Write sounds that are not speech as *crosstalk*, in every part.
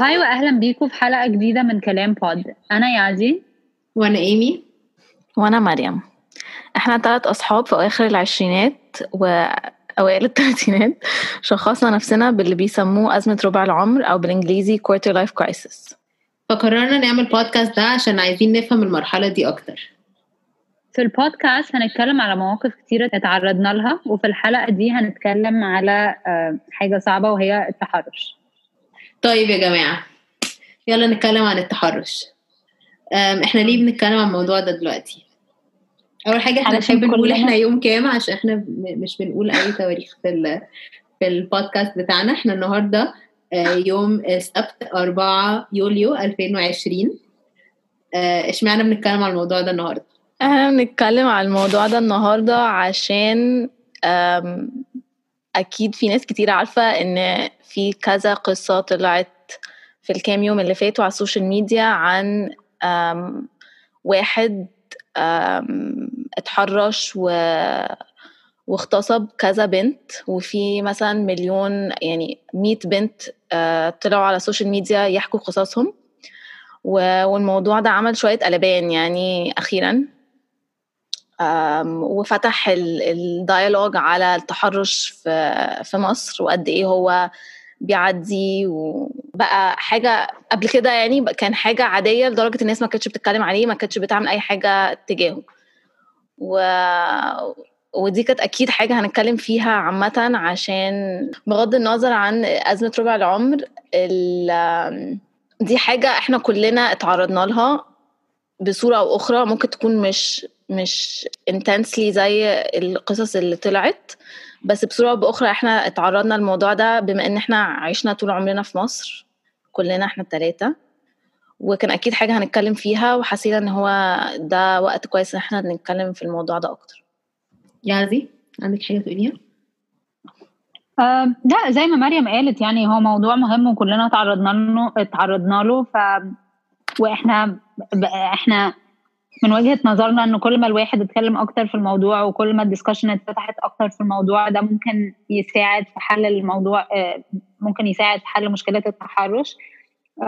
هاي واهلا بيكم في حلقة جديدة من كلام بود أنا يعزي وأنا إيمي. وأنا مريم. إحنا ثلاث أصحاب في اواخر العشرينات وأوائل الثلاثينات شخصنا نفسنا باللي بيسموه أزمة ربع العمر أو بالإنجليزي quarter life crisis. فقررنا نعمل بودكاست ده عشان عايزين نفهم المرحلة دي أكتر. في البودكاست هنتكلم على مواقف كتيرة اتعرضنا لها وفي الحلقة دي هنتكلم على آه، حاجة صعبة وهي التحرش. طيب يا جماعة يلا نتكلم عن التحرش. إحنا ليه بنتكلم عن الموضوع ده دلوقتي؟ أول حاجة إحنا بنحب نقول إحنا يوم كام؟ عشان إحنا مش بنقول أي تواريخ في ال في البودكاست بتاعنا. إحنا النهارده يوم السبت 4 يوليو 2020 آه، إشمعنى بنتكلم عن الموضوع ده النهارده؟ إحنا بنتكلم على الموضوع ده النهارده عشان أكيد في ناس كتير عارفة إن في كذا قصة طلعت في الكام يوم اللي فاتوا على ال social media عن أم، واحد أم، اتحرش و واغتصب كذا بنت وفي مثلا مليون يعني مية بنت آه، طلعوا على ال social media يحكوا قصصهم. والموضوع ده عمل شوية قلبان يعني أخيرا. وفتح ال- الديالوج على التحرش في في مصر وقد إيه هو بيعدي وبقى حاجة قبل كده يعني كان حاجة عادية لدرجة الناس ما كانتش بتتكلم عليه ما كانتش بتعمل أي حاجة تجاهه. و... ودي كانت أكيد حاجة هنتكلم فيها عامة عشان بغض النظر عن أزمة ربع العمر ال... دي حاجة إحنا كلنا اتعرضنا لها بصورة أو أخرى ممكن تكون مش مش intensely زي القصص اللي طلعت بس بصورة أو بأخرى إحنا اتعرضنا للموضوع ده بما إن إحنا عشنا طول عمرنا في مصر كلنا إحنا التلاتة وكان أكيد حاجة هنتكلم فيها وحسينا إن هو ده وقت كويس إن إحنا نتكلم في الموضوع ده أكتر. يعزي عندك حاجة تقوليها؟ آه، لا زي ما مريم قالت يعني هو موضوع مهم وكلنا تعرضنا له اتعرضنا له ف وإحنا إحنا من وجهة نظرنا إن كل ما الواحد اتكلم أكتر في الموضوع وكل ما الدسكشن اتفتحت أكتر في الموضوع ده ممكن يساعد في حل الموضوع آه، ممكن يساعد في حل مشكلة التحرش.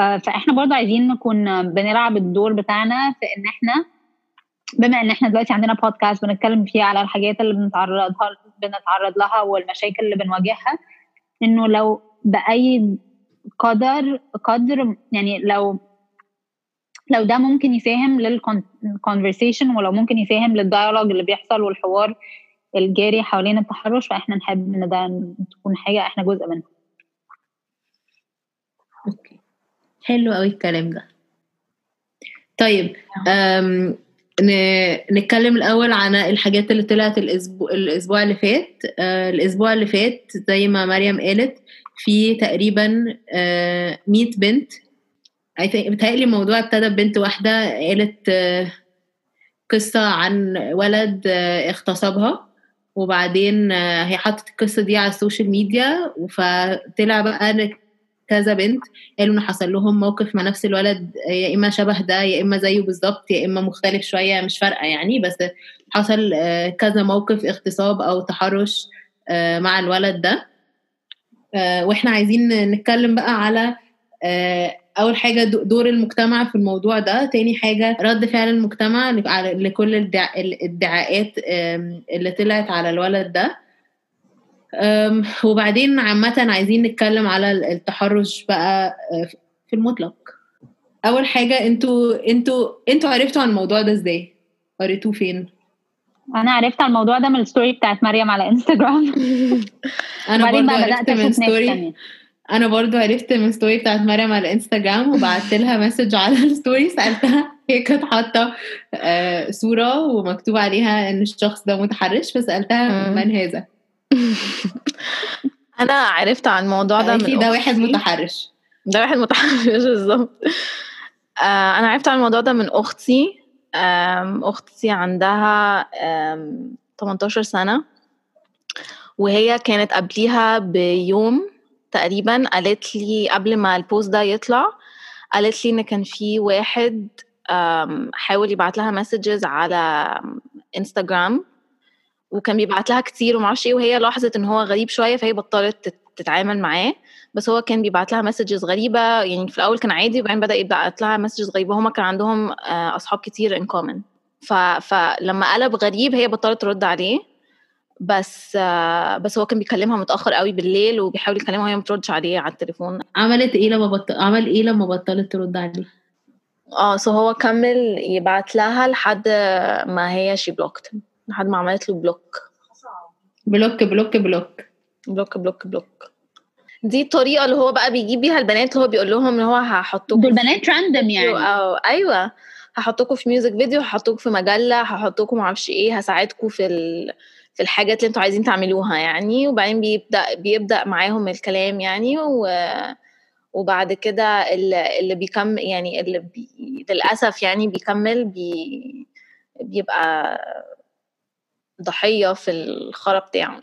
آه، فإحنا برضه عايزين نكون بنلعب الدور بتاعنا في إن إحنا بما إن إحنا دلوقتي عندنا بودكاست بنتكلم فيه على الحاجات اللي بنتعرض بنتعرض لها والمشاكل اللي بنواجهها إنه لو بأي قدر قدر يعني لو لو ده ممكن يساهم لل conversation ولو ممكن يساهم لل dialogue اللي بيحصل والحوار الجاري حوالين التحرش فإحنا نحب إن ده تكون حاجة إحنا جزء منها. Okay. حلو قوي الكلام ده. طيب نتكلم الأول عن الحاجات اللي طلعت الأسبوع الأسبوع اللي فات. آه، الأسبوع اللي فات زي ما مريم قالت في تقريبا آه، 100 بنت I think- بتهيألي الموضوع ابتدى ببنت واحدة قالت آه، قصة عن ولد آه، اغتصبها وبعدين آه، هي حطت القصة دي على ال social media فطلع بقى كذا بنت قالوا ان حصل لهم موقف مع نفس الولد يا إما شبه ده يا إما زيه بالظبط يا إما مختلف شوية مش فارقة يعني بس حصل كذا موقف اغتصاب أو تحرش مع الولد ده. وإحنا عايزين نتكلم بقى على أول حاجة دو- دور المجتمع في الموضوع ده تاني حاجة رد فعل المجتمع لكل الادعا- الادعاءات اللي طلعت على الولد ده. وبعدين عامة عايزين نتكلم على التحرش بقى آه، في المطلق. أول حاجة أنتوا أنتوا أنتوا عرفتوا عن الموضوع ده إزاي؟ قريتوه فين؟ أنا عرفت على الموضوع ده من ال story بتاعت مريم على *laughs* وبعدين برضو بقى عرفت من أشوف ناس story أنا برضو عرفت من story بتاعت مريم على انستجرام وبعت لها message على *laughs* ال story سألتها هي كانت حاطة آه، صورة ومكتوب عليها إن الشخص ده متحرش فسألتها مم. من هذا؟ *laughs* أنا عرفت عن الموضوع ده من ده واحد. متحرش ده واحد متحرش *laughs* بالظبط آه، أنا عرفت عن الموضوع ده من أختي أختي عندها آم، 18 سنة وهي كانت قبليها بيوم تقريبا قالت لي قبل ما البوست ده يطلع قالت لي إن كان في واحد حاول يبعت لها messages على انستغرام وكان بيبعت لها كتير ومعرفش إيه وهي لاحظت إن هو غريب شوية فهي بطلت تت- تتعامل معاه بس هو كان بيبعت لها messages غريبة يعني في الأول كان عادي وبعدين بدأ يبعت لها messages غريبة هما كان عندهم آه، أصحاب كتير in common فلما قلب غريب هي بطلت ترد عليه. بس آه، بس هو كان بيكلمها متأخر قوي بالليل وبيحاول يكلمها وهي ما بتردش عليه على التليفون. عملت إيه لما بط... عمل إيه لما بطلت ترد عليه؟ آه so هو كمل يبعت لها لحد ما هي she blocked لحد ما عملت له بلوك بلوك بلوك بلوك. بلوك بلوك بلوك. دي الطريقة اللي هو بقى بيجيب بيها البنات اللي هو بيقول لهم إن هو هحطكم دول بنات random يعني. أو أيوه. هحطكم في music video هحطكم في مجلة هحطكم معرفش إيه هساعدكم في ال... في الحاجات اللي أنتوا عايزين تعملوها يعني وبعدين بيبدأ بيبدأ معاهم الكلام يعني و... وبعد كده اللي, بيكمل يعني اللي بي... للأسف يعني بيكمل بي... بيبقى ضحية في الخرا بتاعه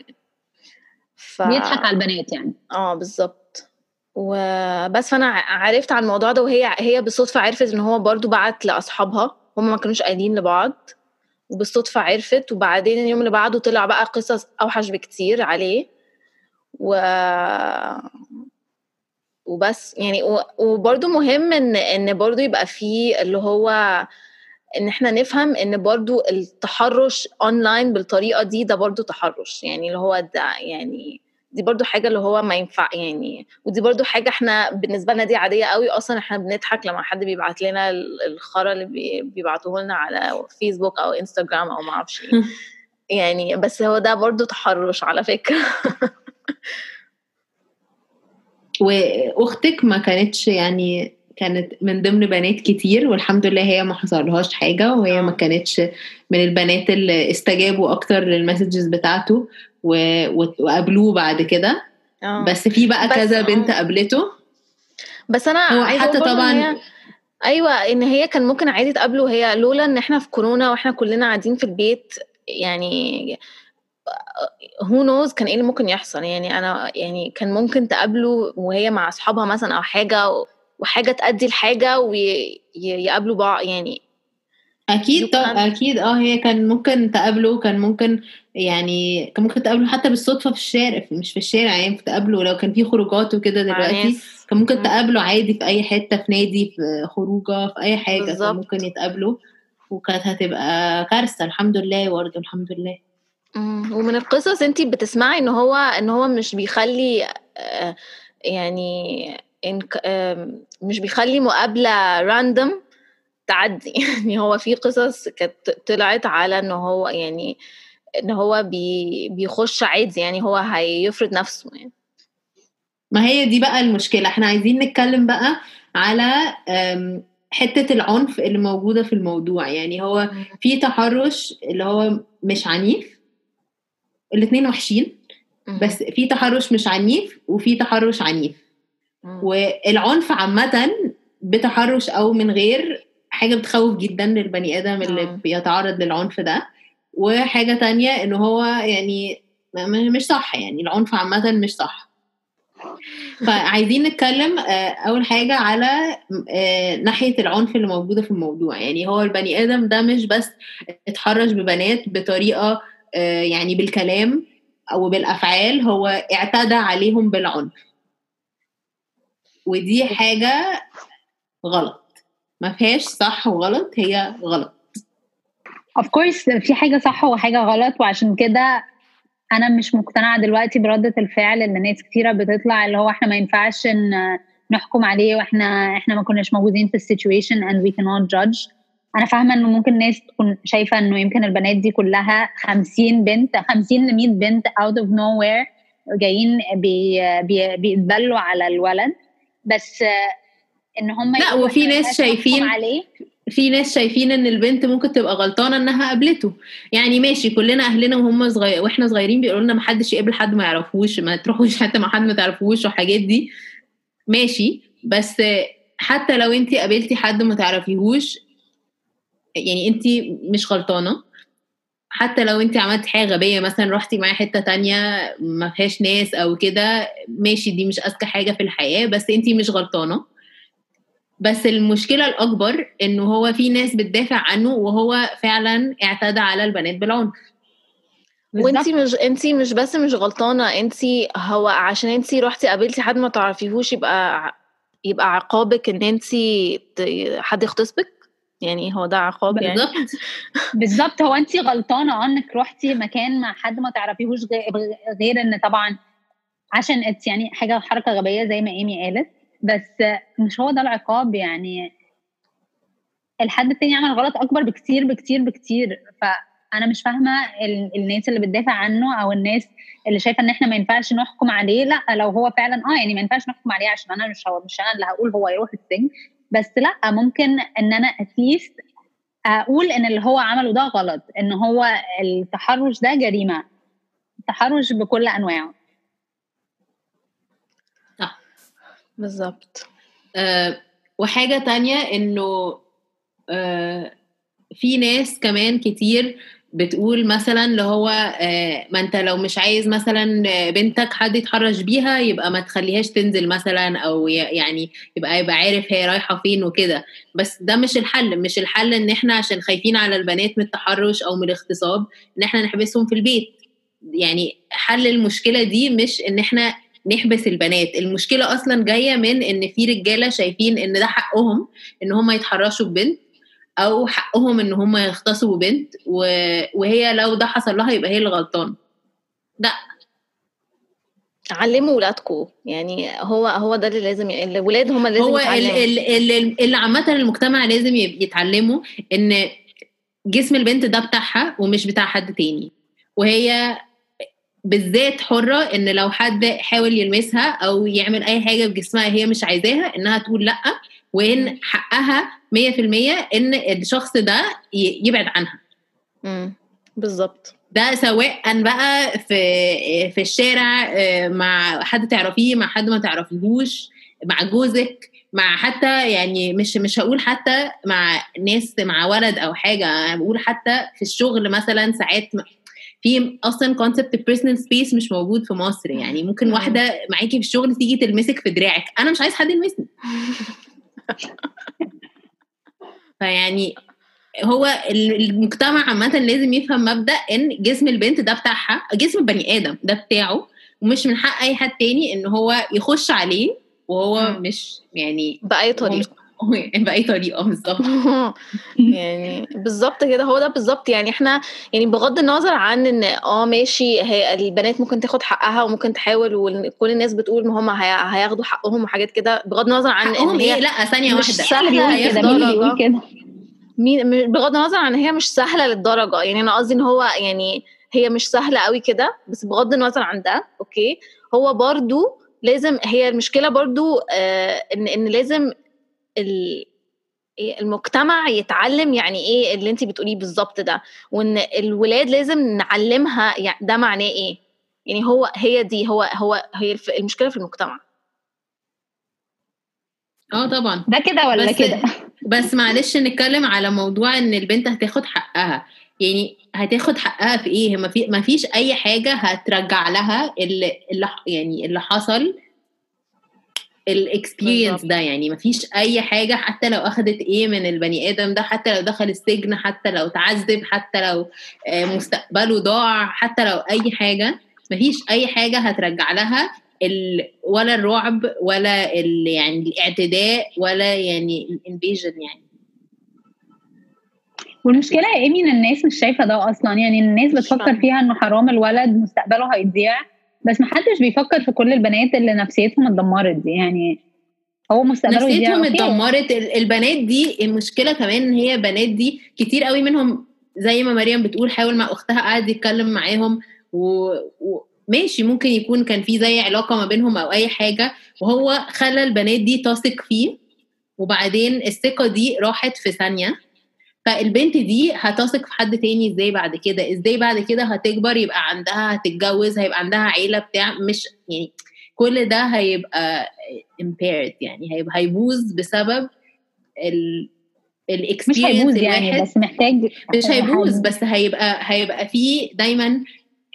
ف... بيضحك على البنات يعني. آه بالظبط. وبس فأنا عرفت عن الموضوع ده وهي هي بالصدفه عرفت إن هو برضو بعت لأصحابها هم ما كانوش قايلين لبعض. وبالصدفة عرفت وبعدين اليوم اللي بعده طلع بقى قصص أوحش بكتير عليه. و وبس يعني وبرده مهم إن إن برده يبقى فيه اللي هو إن إحنا نفهم إن برضو التحرش اونلاين بالطريقة دي ده برضو تحرش. يعني اللي هو ده يعني دي برضو حاجة اللي هو ما ينفع يعني ودي برضو حاجة إحنا بالنسبة لنا دي عادية قوي أصلا إحنا بنضحك لما حد بيبعت لنا الخرا اللي بيبعتوه لنا على فيسبوك أو انستغرام أو ما أعرفش إيه. *laughs* يعني بس هو ده برضو تحرش على فكرة. *laughs* وأختك ما كانتش يعني كانت من ضمن بنات كتير والحمد لله هي ما حصلهاش حاجة وهي آه. ما كانتش من البنات اللي استجابوا أكتر للمسجز بتاعته. وقابلوه بعد كده. آه. بس في بقى بس كذا بنت قابلته. بس أنا هو حتى طبعا أيوه إن هي كان ممكن عادي تقابله هي لولا إن إحنا في كورونا وإحنا كلنا قاعدين في البيت يعني هو نوز كان إيه اللي ممكن يحصل. يعني أنا يعني كان ممكن تقابله وهي مع أصحابها مثلا أو حاجة وحاجة تأدي لحاجه ويقابلوا بعض. يعني أكيد طب أكيد آه هي كان ممكن تقابله كان ممكن يعني كان ممكن تقابله حتى بالصدفة في الشارع مش في الشارع يعني تقابله لو كان في خروجات وكده دلوقتي كان ممكن تقابله عادي في أي حتة في نادي في خروجة في أي حاجة بالزبط. كان ممكن يتقابلوا وكانت هتبقى كارثة الحمد لله برضه الحمد لله. ومن القصص انت بتسمعي إن هو إن هو مش بيخلي آه، يعني مش بيخلي مقابلة راندوم تعدي. *laughs* يعني هو في قصص كانت طلعت على إن هو يعني إن هو بي بيخش عادي يعني هو هيفرض نفسه يعني. ما هي دي بقى المشكلة. إحنا عايزين نتكلم بقى على حتة العنف اللي موجودة في الموضوع. يعني هو في تحرش اللي هو مش عنيف الاتنين وحشين بس في تحرش مش عنيف وفي تحرش عنيف. والعنف عامة بتحرش أو من غير حاجة بتخوف جدا للبني آدم اللي آه. بيتعرض للعنف ده. وحاجة تانية إن هو يعني مش صح يعني العنف عامة مش صح. فعايزين نتكلم آه، أول حاجة على آه، ناحية العنف اللي موجودة في الموضوع. يعني هو البني آدم ده مش بس اتحرش ببنات بطريقة يعني بالكلام أو بالأفعال هو اعتدى عليهم بالعنف. ودي حاجة غلط. ما فيهاش صح وغلط هي غلط. Of course في حاجة صح وحاجة غلط وعشان كده أنا مش مقتنعة دلوقتي بردة الفعل اللي ناس كتيرة بتطلع اللي هو إحنا ما ينفعش نحكم عليه وإحنا إحنا ما كناش موجودين في السيتويشن and we cannot judge. أنا فاهمة انه ممكن ناس تكون شايفة إنه يمكن البنات دي كلها 50 بنت 50 ل 100 بنت out of nowhere جايين بي بي بيتبلوا على الولد. بس إن هم لا وفي ناس شايفين عليه. في ناس شايفين إن البنت ممكن تبقى غلطانة إنها قابلته. يعني ماشي كلنا أهلنا وهم صغير وإحنا صغيرين بيقولوا لنا ما حدش يقابل حد ما يعرفوش ما تروحوش حتى مع حد ما تعرفوش والحاجات دي. ماشي. بس حتى لو انت قابلتي حد ما تعرفيهوش يعني انت مش غلطانة. حتى لو انت عملتي حاجة غبية مثلا رحتي معاه حتة تانية ما فيهاش ناس أو كده ماشي دي مش أذكى حاجة في الحياة بس انت مش غلطانة. بس المشكلة الأكبر انه هو في ناس بتدافع عنه وهو فعلا اعتدى على البنات بالعنف وانت مش انت مش بس مش غلطانة انت هو عشان انت رحتي قابلتي حد ما تعرفيهوش يبقى يبقى عقابك إن انت حد يغتصبك يعني هو ده عقاب يعني؟ بالظبط *laughs* بالظبط هو انت غلطانة انك رحتي مكان مع حد ما تعرفيهوش غير, غير إن طبعا عشان يعني حاجة حركه غبية زي ما ايمي قالت. بس مش هو ده العقاب يعني. الحد التاني عمل غلط أكبر بكتير بكتير بكتير. فأنا مش فاهمة الناس اللي بتدافع عنه أو الناس اللي شايفة إن إحنا ما ينفعش نحكم عليه. لأ لو هو فعلا آه يعني ما ينفعش نحكم عليه عشان أنا مش هو مش أنا اللي هقول هو يروح السجن. بس لأ ممكن إن أنا اتليست أقول إن اللي هو عمله ده غلط إن هو التحرش ده جريمة. التحرش بكل أنواعه صح بالظبط أه وحاجة تانية إنه أه في ناس كمان كتير بتقول مثلا اللي هو آه ما أنت لو مش عايز مثلا بنتك حد يتحرش بيها يبقى ما تخليهاش تنزل مثلا أو يعني يبقى يبقى عارف هي رايحة فين وكده. بس ده مش الحل. مش الحل إن إحنا عشان خايفين على البنات من التحرش أو من الاغتصاب إن إحنا نحبسهم في البيت. يعني حل المشكلة دي مش إن إحنا نحبس البنات. المشكلة أصلا جاية من إن في رجالة شايفين إن ده حقهم إن هم يتحرشوا ببنت أو حقهم إن هم يغتصبوا بنت وهي لو ده حصل لها يبقى هي اللي غلطانة. لا. علموا ولادكم يعني هو هو ده اللي لازم الولاد هم اللي لازم هو اللي, اللي عامة المجتمع لازم يتعلموا إن جسم البنت ده بتاعها ومش بتاع حد تاني. وهي بالذات حرة إن لو حد حاول يلمسها أو يعمل أي حاجة بجسمها هي مش عايزاها إنها تقول لأ وإن حقها 100% إن الشخص ده يبعد عنها. امم بالظبط. ده سواء بقى في في الشارع مع حد تعرفيه مع حد ما تعرفيهوش مع جوزك مع حتى يعني مش مش هقول حتى مع ناس مع ولد أو حاجة أنا بقول حتى في الشغل مثلا ساعات في أصلا concept personal space مش موجود في مصر. يعني ممكن واحدة معاكي في الشغل تيجي تلمسك في دراعك. أنا مش عايز حد يلمسني. *laughs* فيعني هو المجتمع عامة لازم يفهم مبدأ إن جسم البنت ده بتاعها جسم البني آدم ده بتاعه ومش من حق أي حد تاني إن هو يخش عليه وهو مم. مش يعني بأي طريقة. *laughs* بأي طريقة بالظبط *laughs* يعني بالظبط كده هو ده بالظبط يعني إحنا يعني بغض النظر عن إن آه ماشي هي البنات ممكن تاخد حقها وممكن تحاول وكل الناس بتقول ان هم هياخدوا حقهم وحاجات كده. بغض النظر عن إن هي إيه؟ لأ ثانية مش واحدة. سهلة بيقول كده مين كده؟ مين بغض النظر عن إن هي مش سهلة للدرجة. يعني أنا قصدي إن هو يعني هي مش سهلة قوي كده بس بغض النظر عن ده أوكي. هو برضو لازم هي المشكلة برضو آه ان إن لازم المجتمع يتعلم يعني إيه اللي انت بتقوليه بالظبط ده وإن الولاد لازم نعلمها يعني ده معناه إيه؟ يعني هو هي دي هو هو هي المشكلة في المجتمع. آه طبعا. ده كده ولا كده؟ *laughs* بس معلش نتكلم على موضوع إن البنت هتاخد حقها. يعني هتاخد حقها في إيه؟ ما في ما فيش أي حاجة هترجع لها اللي, اللي يعني اللي حصل الاكسبيرينس. ده يعني ما فيش أي حاجة حتى لو أخدت إيه من البني آدم ده حتى لو دخل السجن حتى لو تعذب حتى لو آه، مستقبله ضاع حتى لو أي حاجة ما فيش أي حاجة هترجع لها ال ولا الرعب ولا ال يعني الاعتداء ولا يعني الانفيجن يعني والمشكلة يا إيمي إن الناس مش شايفة ده أصلا يعني الناس بتفكر. فيها إنه حرام الولد مستقبله هيضيع بس محدش بيفكر في كل البنات اللي نفسيتهم اتدمرت دي يعني هو مستقبله نفسيتهم. اتدمرت. ال- البنات دي المشكلة كمان إن هي بنات دي كتير قوي منهم زي ما مريم بتقول حاول مع أختها قاعد يتكلم معاهم و... وماشي ممكن يكون كان في زي علاقة ما بينهم أو أي حاجة وهو خلى البنات دي تثق فيه وبعدين الثقة دي راحت في ثانية. فالبنت دي هتثق في حد تاني إزاي بعد كده إزاي بعد كده هتكبر يبقى عندها هتتجوز هيبقى عندها عيلة بتاع مش يعني كل ده هيبقى impaired يعني هيبقى هيبوظ بسبب ال مش الاكسبيرينس هيبوظ يعني بس محتاج مش هيبوظ بس هيبقى هيبقى فيه دايما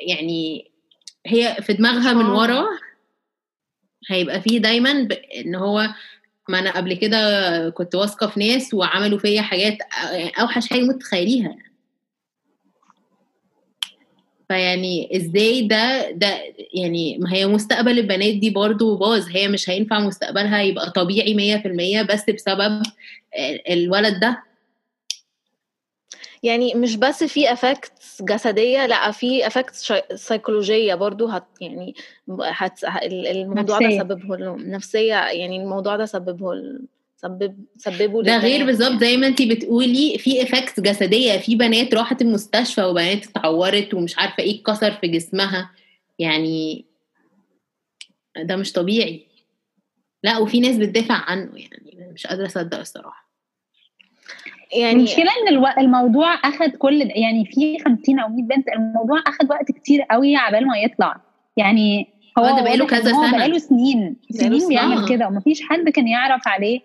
يعني هي في دماغها من آه. ورا هيبقى فيه دايما. إن هو ما أنا قبل كده كنت واثقة في ناس وعملوا فيا حاجات يعني أوحش حاجة ممكن تتخيليها. فيعني إزاي ده ده يعني ما هي مستقبل البنات دي برضو باظ. هي مش هينفع مستقبلها يبقى طبيعي مية في المية بس بسبب الولد ده. يعني مش بس في effects جسدية لأ في effects سيكولوجيه برضو هت يعني هت الموضوع نفسية. ده سببه له نفسية يعني الموضوع ده سببه سبب سببه ده غير بالظبط زي ما انت بتقولي في effects جسدية في بنات راحت المستشفى وبنات اتعورت ومش عارفة إيه اتكسر في جسمها يعني ده مش طبيعي. لأ وفي ناس بتدافع عنه يعني مش قادرة أصدق الصراحة. يعني المشكلة إن الموضوع أخد كل يعني في 50 أو 100 بنت الموضوع أخد وقت كتير قوي عبال ما يطلع. يعني هو ده بقاله كذا سنة. بقاله سنين. سنين بيعمل كده ومفيش حد كان يعرف عليه.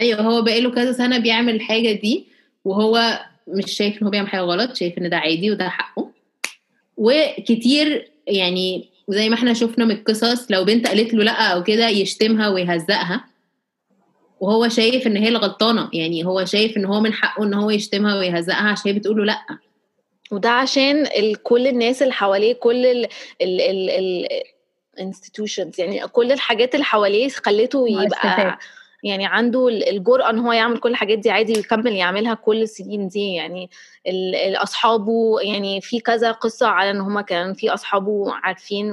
أيوه هو بقاله كذا سنة بيعمل الحاجة دي وهو مش شايف إن هو بيعمل حاجة غلط شايف إن ده عادي وده حقه. وكتير يعني زي ما إحنا شفنا من القصص لو بنت قالت له لأ أو كده يشتمها ويهزقها. وهو شايف إن هي الغلطانه يعني هو شايف إن هو من حقه إن هو يشتمها ويهزقها عشان هي بتقول له لأ. وده عشان كل الناس اللي حواليه كل ال ال ال ال institutions يعني كل الحاجات اللي حواليه خلته يبقى يعني عنده الجرأة إن هو يعمل كل الحاجات دي عادي ويكمل يعملها كل السنين دي. يعني أصحابه يعني في كذا قصة على إن هما كان في أصحابه عارفين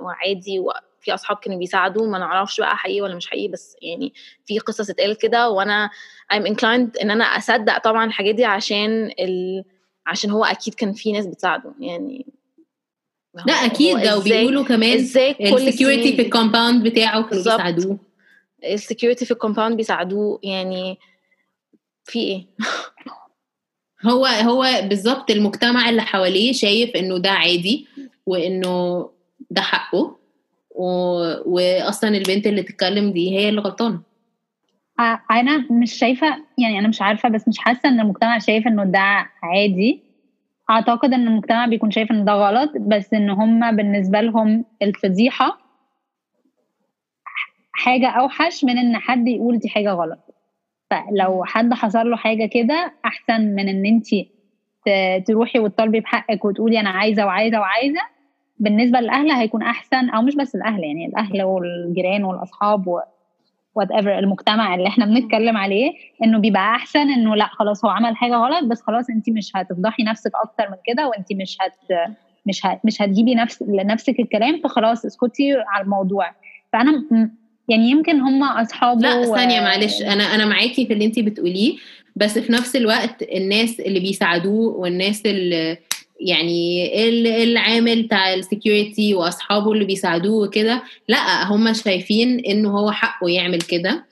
وعادي في أصحاب كانوا بيساعدوه ما نعرفش بقى حقيقي ولا مش حقيقي بس يعني في قصص اتقالت كده وأنا I'm inclined إن أنا أصدق طبعا الحاجات دي عشان ال... عشان هو أكيد كان في ناس بتساعده يعني لا أكيد ده وبيقولوا كمان إزاي كل ال security في ال compound بتاعه كانوا بيساعدوه. ال security في ال compound بيساعدوه يعني في إيه؟ هو هو بالظبط المجتمع اللي حواليه شايف إنه ده عادي وإنه ده حقه. و... واصلا البنت اللي تتكلم دي هي اللي غلطانة. أنا مش شايفة يعني أنا مش عارفة بس مش حاسة إن المجتمع شايف إنه ده عادي. أعتقد إن المجتمع بيكون شايف إن ده غلط بس إن هم بالنسبة لهم الفضيحة حاجة أوحش من إن حد يقول دي حاجة غلط. فلو حد حصل له حاجة كده أحسن من إن انت تروحي وتطالبي بحقك وتقولي أنا عايزة وعايزة وعايزة بالنسبة للأهل هيكون أحسن أو مش بس الأهل يعني الأهل والجيران والأصحاب و whatever المجتمع اللي إحنا بنتكلم عليه إنه بيبقى أحسن إنه لأ خلاص هو عمل حاجة غلط بس خلاص انت مش هتفضحي نفسك أكتر من كده وانت مش هت مش هت مش هتجيبي نفس لنفسك الكلام فخلاص اسكتي على الموضوع. فأنا يعني يمكن هم أصحابه لا ثانية معلش أنا أنا معاكي في اللي انت بتقوليه بس في نفس الوقت الناس اللي بيساعدوه والناس اللي يعني العامل بتاع ال security وأصحابه اللي بيساعدوه وكده لا هم شايفين انه هو حقه يعمل كده.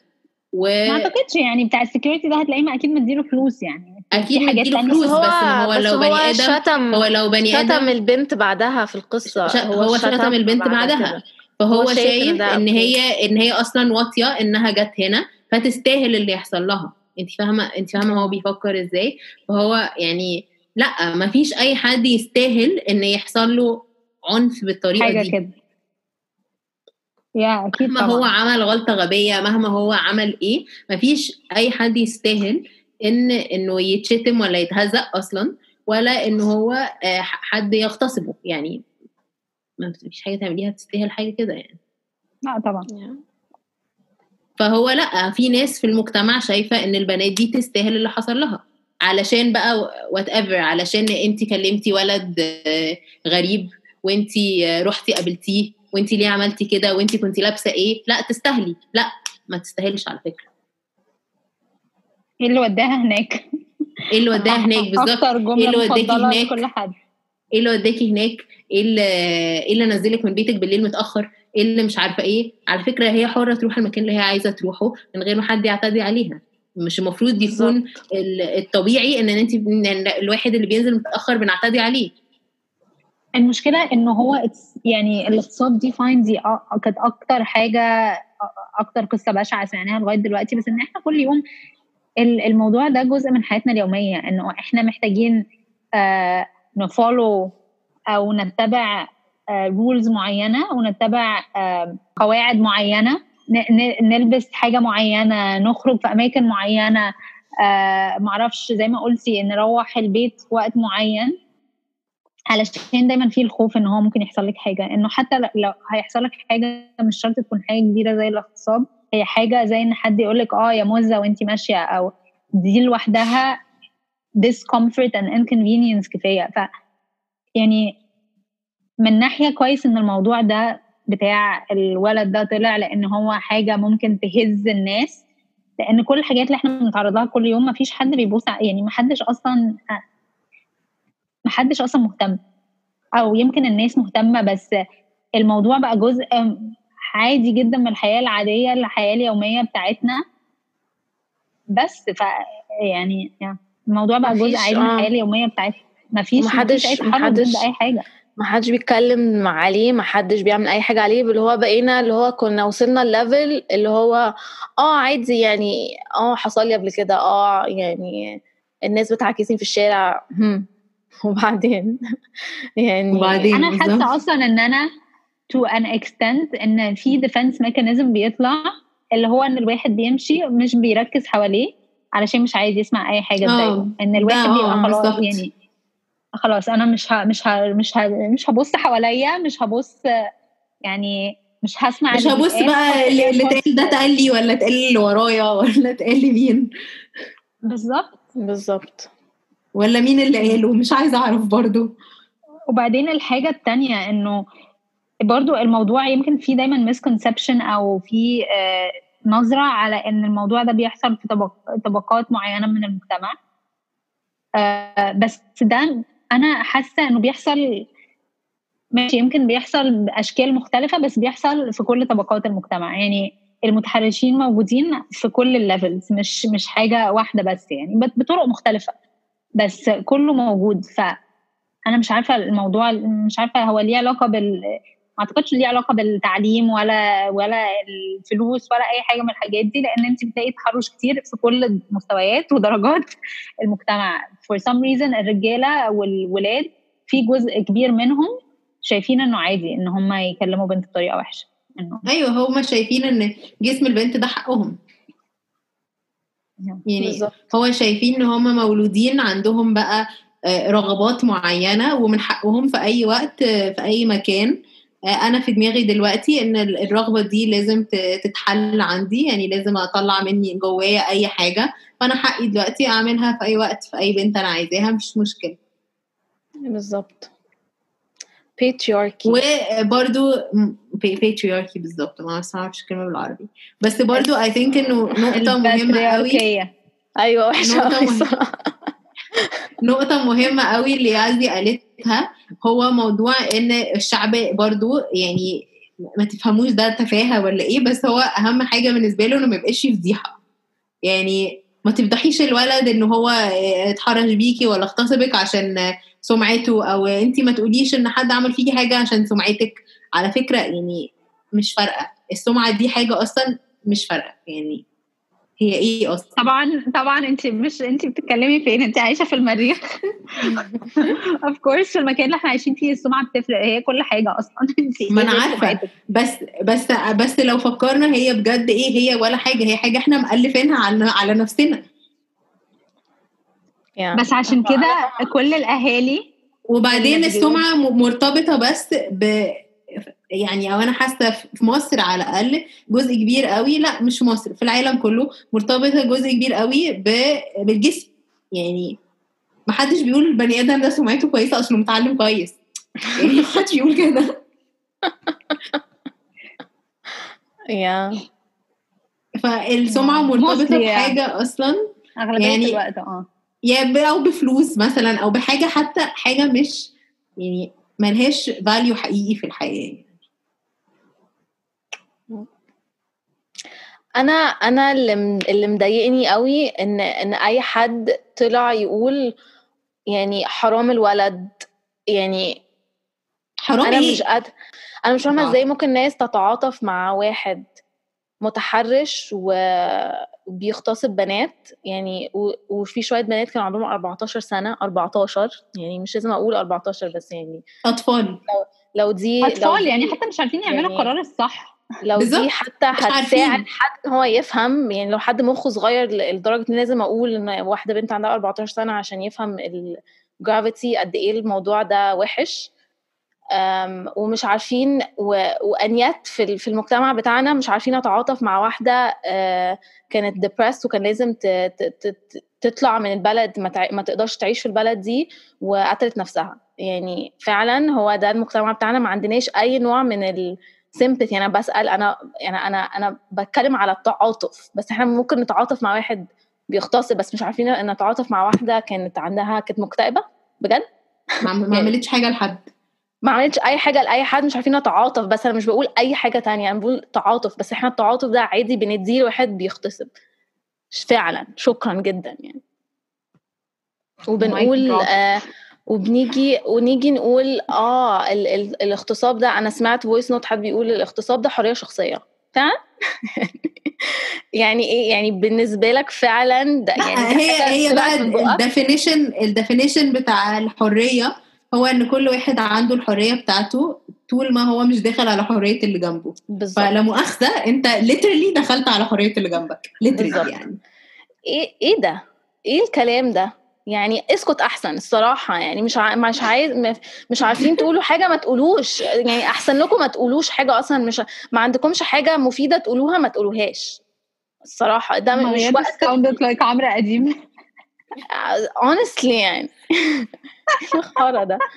و... ما أعتقدش يعني بتاع ال security ده هتلاقيه أكيد مديله فلوس يعني. أكيد مديله فلوس بس, بس هو بس لو بني آدم شتم هو لو بني آدم شتم البنت بعدها في القصة. ش... هو, هو شتم, شتم البنت بعدها. كده. فهو شايف, شايف إن, إن هي إن هي أصلا واطية إنها جت هنا فتستاهل اللي يحصل لها. انت فاهمة؟ انت فاهمة هو بيفكر إزاي؟ فهو يعني لا ما فيش أي حد يستاهل إن يحصل له عنف بالطريقة حاجة دي. كده. يا أكيد مهما طبعا. هو عمل غلطة غبية مهما هو عمل إيه ما فيش أي حد يستاهل إن إنه يتشتم ولا يتهزق أصلا ولا إن هو حد يغتصبه. يعني ما فيش حاجة تعمليها تستاهل حاجة كده يعني. لا طبعا. فهو لا في ناس في المجتمع شايفة إن البنات دي تستاهل اللي حصل لها. علشان بقى وات ايفر علشان انت كلمتي ولد غريب وانت رحتي قابلتيه وانت ليه عملتي كده وانت كنتي لابسة إيه. لا تستاهلي. لا ما تستاهلش على فكرة. إيه اللي وداها هناك؟ إيه اللي وداها هناك؟ بالظبط. إيه اللي وداكي هناك؟ كل حد. إيه اللي وداكي هناك؟ إيه اللي إيه اللي نزلك من بيتك بالليل متأخر؟ إيه اللي مش عارفة إيه؟ على فكرة هي حرة تروح المكان اللي هي عايزة تروحه من غير ما حد يعتدي عليها. مش المفروض يكون الطبيعي إن انت الواحد اللي بينزل متأخر بنعتدي عليه. المشكلة انه هو يعني الاغتصاب دي فاين دي كانت أكتر حاجة أكتر قصة بشعة سمعناها لغاية دلوقتي بس إن إحنا كل يوم الموضوع ده جزء من حياتنا اليومية إنه إحنا محتاجين آه نفولو أو نتبع رولز آه معينة ونتبع آه قواعد معينة نلبس حاجة معينة نخرج في أماكن معينة آه معرفش زي ما قلتي نروح البيت في وقت معين. علشان دايما في الخوف إن هو ممكن يحصل لك حاجة. إنه حتى لو هيحصل لك حاجة مش شرط تكون حاجة كبيرة زي الاغتصاب. هي حاجة زي إن حد يقول لك آه يا موزه وانت ماشية أو دي لوحدها discomfort and inconvenience كفاية. ف يعني من ناحية كويس إن الموضوع ده بتاع الولد ده طلع لأن هو حاجة ممكن تهز الناس لأن كل الحاجات اللي إحنا بنتعرض لها كل يوم ما فيش حد بيبص يعني ما حدش أصلا ما حدش أصلا مهتم. أو يمكن الناس مهتمة بس الموضوع بقى جزء عادي جدا من الحياة العادية الحياة اليومية بتاعتنا. بس ف يعني, يعني الموضوع بقى جزء عادي من الحياة اليومية بتاعتنا. ما فيش أي تحرك ضد أي حاجة. ما حدش بيتكلم عليه ما حدش بيعمل أي حاجة عليه اللي هو بقينا اللي هو كنا وصلنا الليفل اللي هو آه عادي يعني آه حصل لي قبل كده آه يعني الناس بتعاكسني في الشارع هم. *laughs* وبعدين؟ *laughs* يعني وبعدين؟ أنا حاسه أصلا إن أنا to an extent إن في defense mechanism بيطلع اللي هو إن الواحد بيمشي مش بيركز حواليه علشان مش عايز يسمع أي حاجة تضايقه إن الواحد بيبقى خلاص يعني خلاص أنا مش ها مش ها مش ها مش هبص حواليا مش هبص يعني مش هسمع مش هبص بقى اللي اتقال ده اتقال لي ولا اتقال اللي ورايا ولا اتقال لي مين. بالظبط. بالظبط. ولا مين اللي قاله مش عايزة أعرف برضو. وبعدين الحاجة التانية إنه برضو الموضوع يمكن في دايما misconception أو في آه نظرة على إن الموضوع ده بيحصل في طبق طبقات معينة من المجتمع. آه بس ده أنا حاسة إنه بيحصل ماشي يمكن بيحصل بأشكال مختلفة بس بيحصل في كل طبقات المجتمع. يعني المتحرشين موجودين في كل ال levels مش مش حاجة واحدة بس يعني بطرق مختلفة بس كله موجود. ف أنا مش عارفة الموضوع مش عارفة هو ليه علاقة بال ما أعتقدش ليه علاقة بالتعليم ولا ولا الفلوس ولا أي حاجة من الحاجات دي لأن انت بتلاقي تحرش كتير في كل المستويات ودرجات *laughs* المجتمع. For some reason الرجالة والولاد في جزء كبير منهم شايفين إنه عادي إن هم يكلموا بنت بطريقة وحشة. إنه أيوه هم شايفين إن جسم البنت ده حقهم. يعني بالزبط. هو شايفين إن هم مولودين عندهم بقى رغبات معينة ومن حقهم في أي وقت في أي مكان. أنا في دماغي دلوقتي إن الرغبة دي لازم تتحل عندي يعني لازم أطلع مني جوايا أي حاجة. فأنا حقي دلوقتي أعملها في أي وقت في أي بنت أنا عايزاها مش مشكلة. بالظبط. Patriarchy. وبرضو patriarchy بالظبط ما أعرفش الكلمة بالعربي. بس برضو I think إنه نقطة مهمة قوي. أيوه وحشه نقطة, نقطة مهمة قوي اللي عزي قالتها. هو موضوع إن الشعب برضو يعني ما تفهموش ده تفاهة ولا إيه بس هو أهم حاجة بالنسبة له إنه ما يبقاش فضيحة. يعني ما تفضحيش الولد ان هو اتحرش بيكي ولا اغتصبك عشان سمعته أو انت ما تقوليش إن حد عمل فيكي حاجة عشان سمعتك. على فكرة يعني مش فارقة. السمعة دي حاجة أصلا مش فارقة. يعني هي إيه أصلا؟ طبعا طبعا أنت مش أنت بتتكلمي فين أنت عايشة في المريخ. *laughs* اوف كورس في المكان اللي إحنا عايشين فيه السمعة بتفرق. هي كل حاجة أصلا. *laughs* أنت ما أنا عارفة. بس بس بس لو فكرنا هي بجد إيه هي ولا حاجة. هي حاجة إحنا مؤلفينها على على نفسنا. Yeah. بس عشان كده كل الأهالي وبعدين السمعة مرتبطة بس ب يعني أو أنا حاسة في مصر على الأقل جزء كبير قوي لا مش في مصر في العالم كله مرتبطة جزء كبير قوي بالجسم. يعني ما حدش بيقول البني آدم ده سمعته كويسه أصله متعلم كويس. يعني ما حدش يقول كده. *laughs* يا. فالسمعة مرتبطة بحاجة أصلا. أغلبية يعني الوقت آه. يا أو بفلوس مثلا أو بحاجة حتى حاجة مش يعني ملهاش فاليو حقيقي في الحياة. أنا أنا اللي اللي مضايقني قوي إن إن أي حد طلع يقول يعني حرام الولد. يعني حرام أنا إيه؟ مش قادرة أنا مش فاهمة إزاي ممكن ناس تتعاطف مع واحد متحرش وبيغتصب بنات. يعني وفي شوية بنات كانوا عندهم 14 سنة 14 يعني مش لازم أقول 14 بس يعني أطفال. لو لو دي أطفال لو دي يعني حتى مش عارفين يعملوا يعني القرار الصح. لو بالظبط. دي حتى. هتساعد حد هو يفهم يعني لو حد مخه صغير لدرجة إن لازم أقول إن واحدة بنت عندها 14 سنة عشان يفهم جرافيتي قد إيه الموضوع ده وحش ومش عارفين وانيات في في المجتمع بتاعنا مش عارفين نتعاطف مع واحدة آه، كانت depressed وكان لازم تطلع من البلد ما تقدرش تعيش في البلد دي وقتلت نفسها يعني فعلا هو ده المجتمع بتاعنا ما عندناش أي نوع من ال sympathy أنا بسأل أنا يعني أنا أنا بتكلم على التعاطف بس إحنا ممكن نتعاطف مع واحد بيغتصب بس مش عارفين نتعاطف مع واحدة كانت عندها كانت مكتئبة؟ بجد؟ *laughs* ما يعني عملتش حاجة لحد. ما عملتش أي حاجة لأي حد مش عارفين نتعاطف بس أنا مش بقول أي حاجة تانية أنا بقول تعاطف بس إحنا التعاطف ده عادي بنديه لواحد بيغتصب فعلا شكرا جدا يعني. وبنقول آه وبنيجي ونيجي نقول آه ال ال الاغتصاب ده أنا سمعت voice note حد بيقول الاغتصاب ده حرية شخصية. فعلا *laughs* يعني إيه؟ يعني بالنسبة لك فعلا ده يعني هي هي بقى ال definition ال definition بتاع الحرية هو إن كل واحد عنده الحرية بتاعته طول ما هو مش داخل على حرية اللي جنبه. بالزبط. فلا مؤاخذة أنت literally دخلت على حرية اللي جنبك. literally يعني. إيه إيه ده؟ إيه الكلام ده؟ يعني اسكت أحسن الصراحة يعني مش ع... مش عايز مش عارفين تقولوا حاجة ما تقولوش يعني أحسن لكم ما تقولوش حاجة أصلا مش ما عندكمش حاجة مفيدة تقولوها ما تقولوهاش. الصراحة ده مش وقت sounded like عمرو قديم honestly يعني. *laughs* الخرا ده؟ *laughs*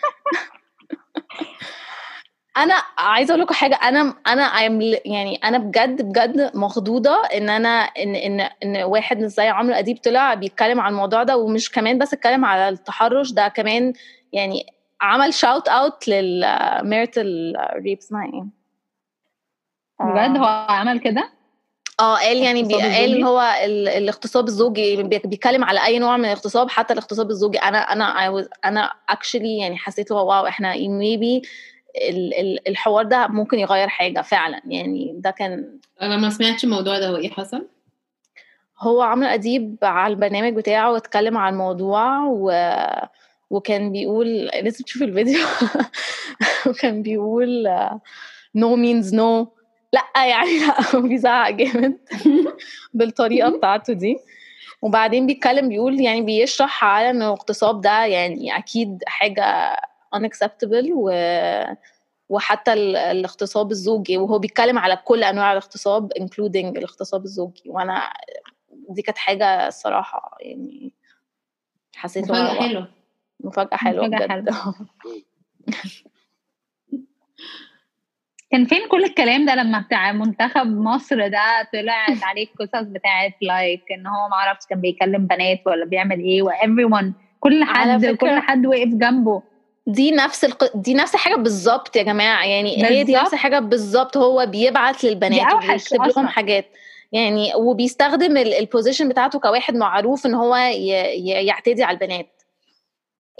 أنا عايزة أقول لكم حاجة أنا أنا يعني أنا بجد بجد مخضوضة إن أنا إن إن إن واحد زي عمرو أديب طلع بيتكلم عن الموضوع ده ومش كمان بس اتكلم على التحرش ده كمان يعني عمل شاوت اوت للميرتل ريب اسمها إيه؟ بجد هو عمل كده؟ آه قال يعني بي قال هو الاغتصاب الزوجي بيتكلم على أي نوع من الاغتصاب حتى الاغتصاب الزوجي أنا أنا أنا actually يعني حسيت له wow إحنا maybe الحوار ده ممكن يغير حاجة فعلا. يعني ده كان أنا ما سمعتش الموضوع ده. هو إيه حصل؟ هو عمرو أديب على البرنامج بتاعه واتكلم عن الموضوع و... وكان بيقول لازم تشوف الفيديو *laughs* وكان بيقول no means no لأ يعني لأ بيزعق جامد *laughs* بالطريقة بتاعته دي. وبعدين بيتكلم بيقول يعني بيشرح على ان الاغتصاب ده. يعني أكيد حاجة unacceptable و وحتى الاغتصاب الزوجي وهو بيتكلم على كل أنواع الاغتصاب including الاغتصاب الزوجي. وأنا دي كانت حاجة الصراحة يعني حسيت مفاجأة حلوة. مفاجأة حلوة بجد. *laughs* كان فين كل الكلام ده لما بتاع منتخب مصر ده طلعت عليه القصص بتاعت لايك إن هو معرفش كان بيكلم بنات ولا بيعمل إيه و كل حد كل حد وقف جنبه. دي نفس الق... دي نفس الحاجة بالظبط يا جماعة يعني بالزبط. هي دي نفس الحاجة بالظبط هو بيبعت للبنات وبيكتب لهم حاجات يعني وبيستخدم البوزيشن بتاعته كواحد معروف إن هو ي... يعتدي على البنات.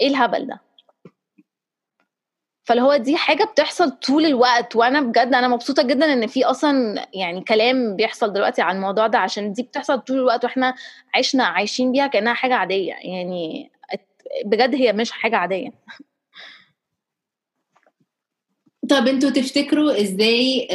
إيه الهبل ده؟ فاللي هو دي حاجة بتحصل طول الوقت وأنا بجد أنا مبسوطة جدا إن في أصلا يعني كلام بيحصل دلوقتي عن الموضوع ده عشان دي بتحصل طول الوقت وإحنا عشنا عايشين بيها كأنها حاجة عادية يعني بجد هي مش حاجة عادية. طب أنتوا تفتكروا إزاي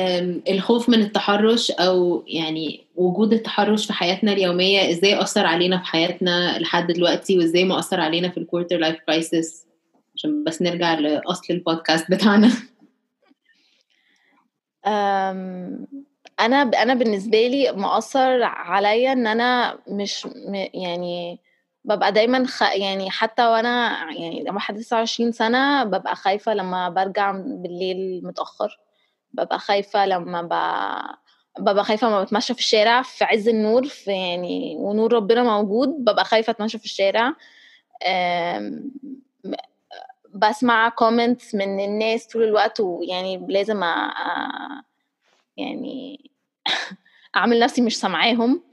الخوف من التحرش أو يعني وجود التحرش في حياتنا اليومية إزاي أثر علينا في حياتنا لحد دلوقتي وازاي ما أثر علينا في ال quarter life crisis عشان بس نرجع لأصل البودكاست بتاعنا. *laughs* أنا أنا بالنسبة لي مأثر عليا إن أنا مش يعني ببقى دايما خ... يعني حتى وأنا يعني لما حد 29 سنة ببقى خايفة لما برجع بالليل متأخر. ببقى خايفة لما ب... ببقى خايفة لما بتمشى في الشارع في عز النور في يعني ونور ربنا موجود ببقى خايفة أتمشى في الشارع. أم... بسمع comments من الناس طول الوقت ويعني لازم أ... يعني *laughs* أعمل نفسي مش سامعاهم.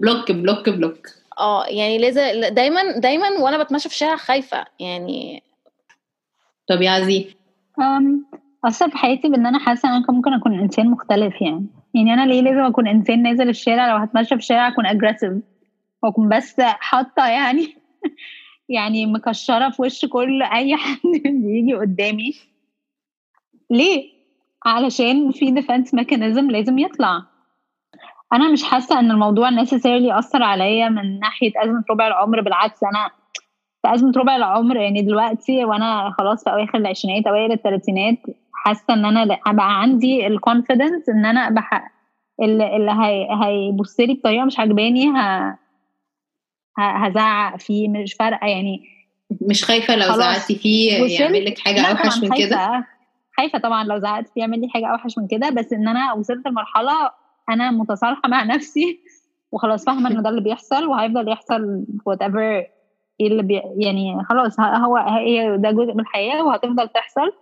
بلوك بلوك بلوك. آه يعني لازم دايما دايما وأنا بتمشى في الشارع خايفة يعني. طب يا يازي. أثر في حياتي بإن أنا حاسة إن أنا ممكن أكون إنسان مختلف يعني. يعني أنا ليه لازم أكون إنسان نازل الشارع؟ لو هتمشى في الشارع أكون aggressive وأكون بس حاطة يعني *laughs* يعني مكشرة في وش كل أي حد *laughs* بيجي قدامي. ليه؟ علشان في defense mechanism لازم يطلع. أنا مش حاسة إن الموضوع necessarily أثر عليا من ناحية أزمة ربع العمر بالعكس أنا في أزمة ربع العمر يعني دلوقتي وأنا خلاص في أواخر العشرينات أوائل الثلاثينات حاسة إن أنا بقى عندي ال confidence إن أنا بحقق اللي, اللي هي هيبص لي بطريقة مش عجباني هزعق فيه مش فارقة يعني. مش خايفة لو زعقتي فيه يعمل لك حاجة أوحش من كده؟ خايفة طبعا لو زعقت فيه يعمل لي حاجة أوحش من كده بس إن أنا وصلت لمرحلة أنا متصالحة مع نفسي *laughs* وخلاص فاهمة ان ده اللي بيحصل وهيفضل يحصل whatever إيه اللي بي يعني خلاص هو هي ده جزء من الحياة وهتفضل تحصل.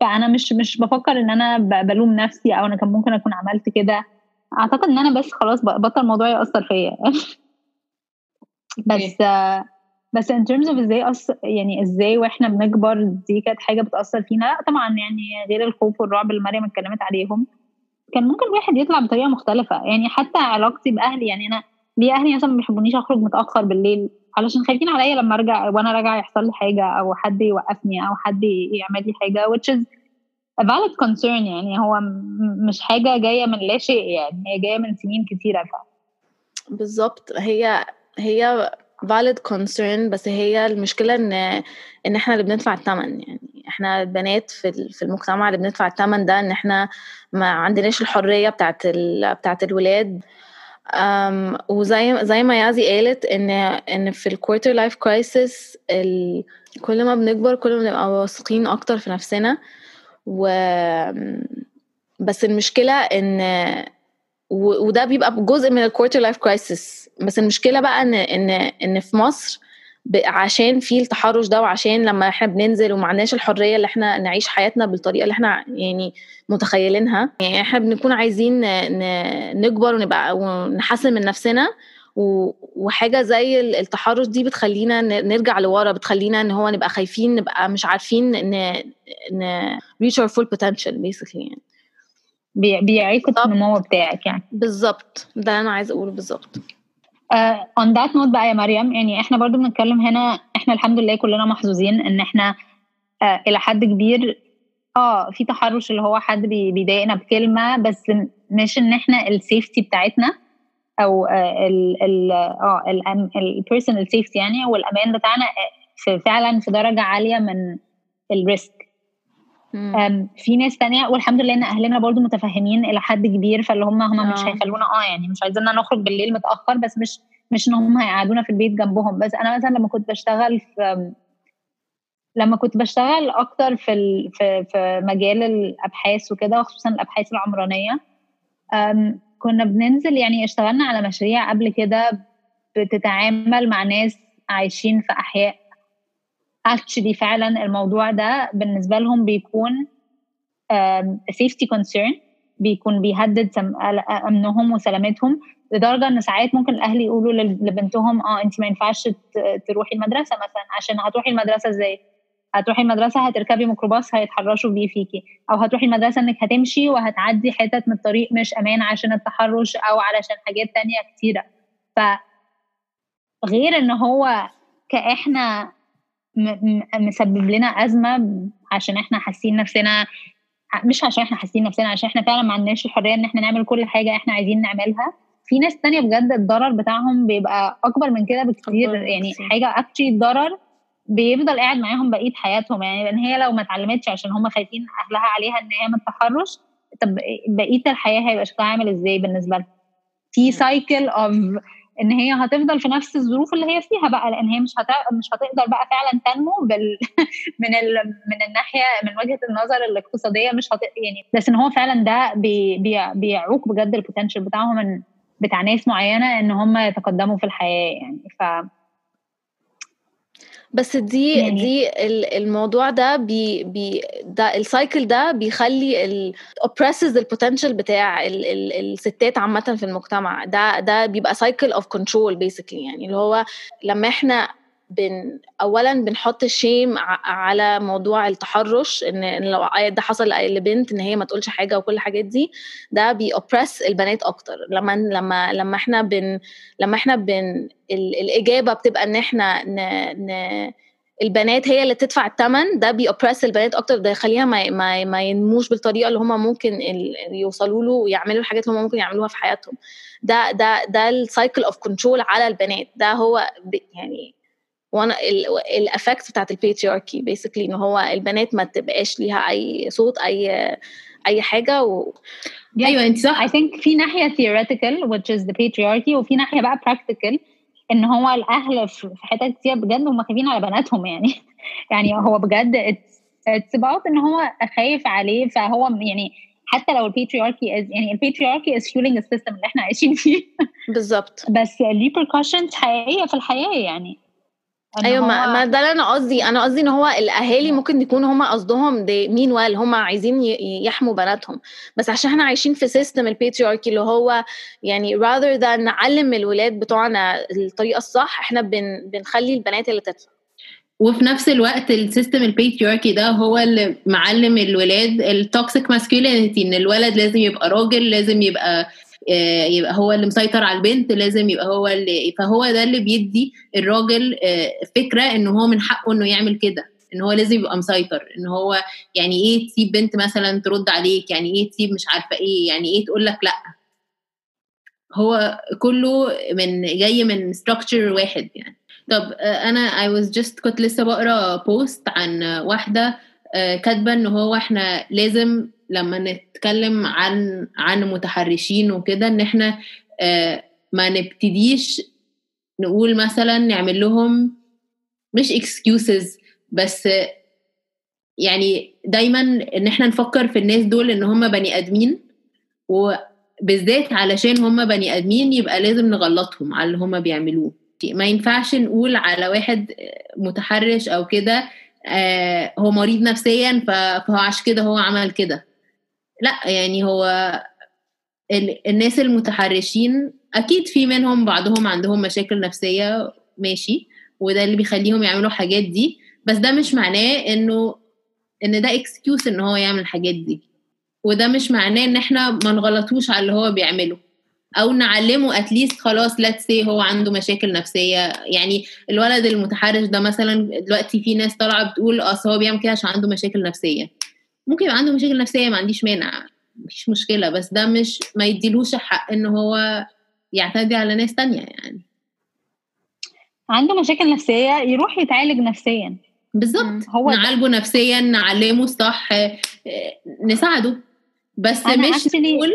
فأنا مش مش بفكر إن أنا بلوم نفسي أو أنا كان ممكن أكون عملت كده. أعتقد إن أنا بس خلاص بطل الموضوع يأثر فيا. *laughs* بس بس in terms of إزاي أص... يعني إزاي وإحنا بنكبر دي كانت حاجة بتأثر فينا. لا طبعا يعني غير الخوف والرعب اللي مريم اتكلمت عليهم. كان ممكن الواحد يطلع بطريقة مختلفة. يعني حتى علاقتي بأهلي يعني أنا ليه أهلي مثلا ما بيحبونيش أخرج متأخر بالليل؟ علشان خايفين عليا لما أرجع وأنا راجعة يحصل لي حاجة أو حد يوقفني أو حد يعمل لي حاجة which is a valid concern. يعني هو مش حاجة جاية من لا شيء يعني هي جاية من سنين كتيرة. ف بالظبط. هي هي valid concern بس هي المشكلة إن إن إحنا اللي بندفع الثمن يعني. إحنا البنات في في المجتمع اللي بندفع الثمن ده إن إحنا ما عندناش الحرية بتاعت ال... بتاعت الولاد um, وزي زي ما يازي قالت إن إن في ال quarter life crisis. كل ما بنكبر كل ما بنبقى واثقين أكتر في نفسنا و بس المشكلة إن وده بيبقى جزء من ال quarter life crisis بس المشكلة بقى إن إن إن في مصر عشان في التحرش ده وعشان لما إحنا بننزل وما عندناش الحرية اللي إحنا نعيش حياتنا بالطريقة اللي إحنا يعني متخيلينها. يعني إحنا بنكون عايزين نكبر ونبقى ونحسن من نفسنا وحاجة زي التحرش دي بتخلينا نرجع لورا بتخلينا ان هو نبقى خايفين نبقى مش عارفين ان ان reach our full potential basically يعني. بيعيق النمو بتاعك يعني. بالظبط. ده أنا عايزة اقوله بالظبط. On that note بقى يا مريم يعني إحنا برضو بنتكلم هنا إحنا الحمد لله كلنا محظوظين إن إحنا uh, إلى حد كبير آه في تحرش اللي هو حد بيضايقنا بكلمة بس مش إن إحنا ال safety بتاعتنا أو ال ال آه ال personal safety يعني والأمان بتاعنا في فعلا في درجة عالية من ال risk في ناس تانية والحمد لله إن أهلنا برضو متفهمين إلى حد كبير فاللي هم هم مش هيخلونا آه يعني مش عايزيننا نخرج بالليل متأخر بس مش مش إن هم هيقعدونا في البيت جنبهم. بس أنا مثلا لما كنت بشتغل في لما كنت بشتغل أكتر في ال... في في مجال الأبحاث وكده وخصوصا الأبحاث العمرانية كنا بننزل يعني اشتغلنا على مشاريع قبل كده بتتعامل مع ناس عايشين في أحياء actually فعلا الموضوع ده بالنسبة لهم بيكون safety concern بيكون بيهدد أمنهم وسلامتهم لدرجة إن ساعات ممكن الأهل يقولوا لبنتهم آه انت ما ينفعش تروحي المدرسة مثلا عشان هتروحي المدرسة إزاي؟ هتروحي المدرسة هتركبي ميكروباص هيتحرشوا بيه فيكي أو هتروحي المدرسة إنك هتمشي وهتعدي حتت من الطريق مش أمان عشان التحرش أو علشان حاجات تانية كتيرة ف غير إن هو كإحنا مسبب لنا أزمة عشان إحنا حاسين نفسنا مش عشان إحنا حاسين نفسنا عشان إحنا فعلا ما عندناش الحرية إن إحنا نعمل كل حاجة إحنا عايزين نعملها. في ناس تانية بجد الضرر بتاعهم بيبقى أكبر من كده بكتير. يعني حاجة actually الضرر بيفضل قاعد معاهم بقية حياتهم. يعني لأن هي لو ما اتعلمتش عشان هم خايفين أهلها عليها إن هي من التحرش طب بقية الحياة هيبقى شكلها عامل إزاي بالنسبة لها في cycle of إن هي هتفضل في نفس الظروف اللي هي فيها بقى لأن هي مش هت... مش هتقدر بقى فعلا تنمو بال... *laughs* من ال... من الناحية من وجهة النظر الاقتصادية مش هت... يعني بس إن هو فعلا ده بي... بي... بيعوق بجد ال potential بتاعهم من بتاع ناس معينة إن هم يتقدموا في الحياة يعني. ف بس دي يعني دي الموضوع ده بي بي ده ال cycle ده بيخلي ال oppresses ال potential بتاع ال ال الستات عامة في المجتمع. ده ده بيبقى cycle of control basically يعني اللي هو لما إحنا بن اولا بنحط ال shame على موضوع التحرش ان لو ده حصل لبنت إن هي ما تقولش حاجة وكل الحاجات دي ده بي oppress البنات أكتر. لما لما لما إحنا بن لما إحنا بن الإجابة بتبقى إن إحنا ن, ن البنات هي اللي تدفع الثمن ده بي oppress البنات أكتر ده يخليها ما, ما, ما ينموش بالطريقة اللي هم ممكن يوصلوا له ويعملوا الحاجات اللي هم ممكن يعملوها في حياتهم. ده ده ده ال cycle of control على البنات. ده هو يعني وأنا ال effect بتاعت ال patriarchy basically ان هو البنات ما تبقاش ليها أي صوت أي أي حاجة و أيوه انت صح I think في ناحية theoretical which is the patriarchy وفي ناحية بقى practical إن هو الأهل في حتت كتير بجد هم خايفين على بناتهم يعني. *laughs* يعني هو بجد it's, it's about إن هو خايف عليه فهو يعني حتى لو ال patriarchy يعني ال patriarchy is fueling ال system اللي إحنا عايشين فيه. بالظبط. بس ال repercussions حقيقية في الحياة يعني. أيوه ما, ما ده اللي أنا قصدي. أنا قصدي إن هو الأهالي ممكن يكون هم قصدهم مين وال هم عايزين يحموا بناتهم. بس عشان إحنا عايشين في system ال patriarchy اللي هو يعني rather than نعلم الولاد بتوعنا الطريقة الصح إحنا بن بنخلي البنات اللي تدفع. وفي نفس الوقت ال system ال patriarchy ده هو اللي معلم الولاد ال toxic masculinity إن الولد لازم يبقى راجل لازم يبقى يبقى هو اللي مسيطر على البنت لازم يبقى هو اللي فهو ده اللي بيدي الراجل آه، فكرة إن هو من حقه إنه يعمل كده إن هو لازم يبقى مسيطر إن هو يعني إيه تسيب بنت مثلا ترد عليك يعني إيه تسيب مش عارفة إيه يعني إيه تقول لك لأ. هو كله من جاي من structure واحد يعني. طب آه، أنا I was just كنت لسه بقرأ post عن واحدة كاتبة إن هو إحنا لازم لما نتكلم عن عن متحرشين وكده إن إحنا آه، ما نبتديش نقول مثلا نعمل لهم مش excuses بس يعني دايما إن إحنا نفكر في الناس دول إن هم بني آدمين وبالذات علشان هم بني آدمين يبقى لازم نغلطهم على اللي هم بيعملوه. ما ينفعش نقول على واحد متحرش أو كده آه هو مريض نفسيا فهو عشان كده هو عمل كده. لا يعني هو الناس المتحرشين أكيد في منهم بعضهم عندهم مشاكل نفسية ماشي وده اللي بيخليهم يعملوا الحاجات دي بس ده مش معناه إنه إن ده excuse إن هو يعمل الحاجات دي وده مش معناه إن إحنا ما نغلطوش على اللي هو بيعمله أو نعلمه at least خلاص let's say هو عنده مشاكل نفسية يعني الولد المتحرش ده مثلا دلوقتي في ناس طالعة بتقول أصل هو بيعمل كده عشان عنده مشاكل نفسية. ممكن يبقى عنده مشاكل نفسية ما عنديش مانع مفيش مشكلة بس ده مش ما يديلوش حق إن هو يعتدي على ناس تانية يعني. عنده مشاكل نفسية يروح يتعالج نفسيا. بالظبط. هو نعالجه نفسيا نعلمه الصح نساعده. بس مش نقول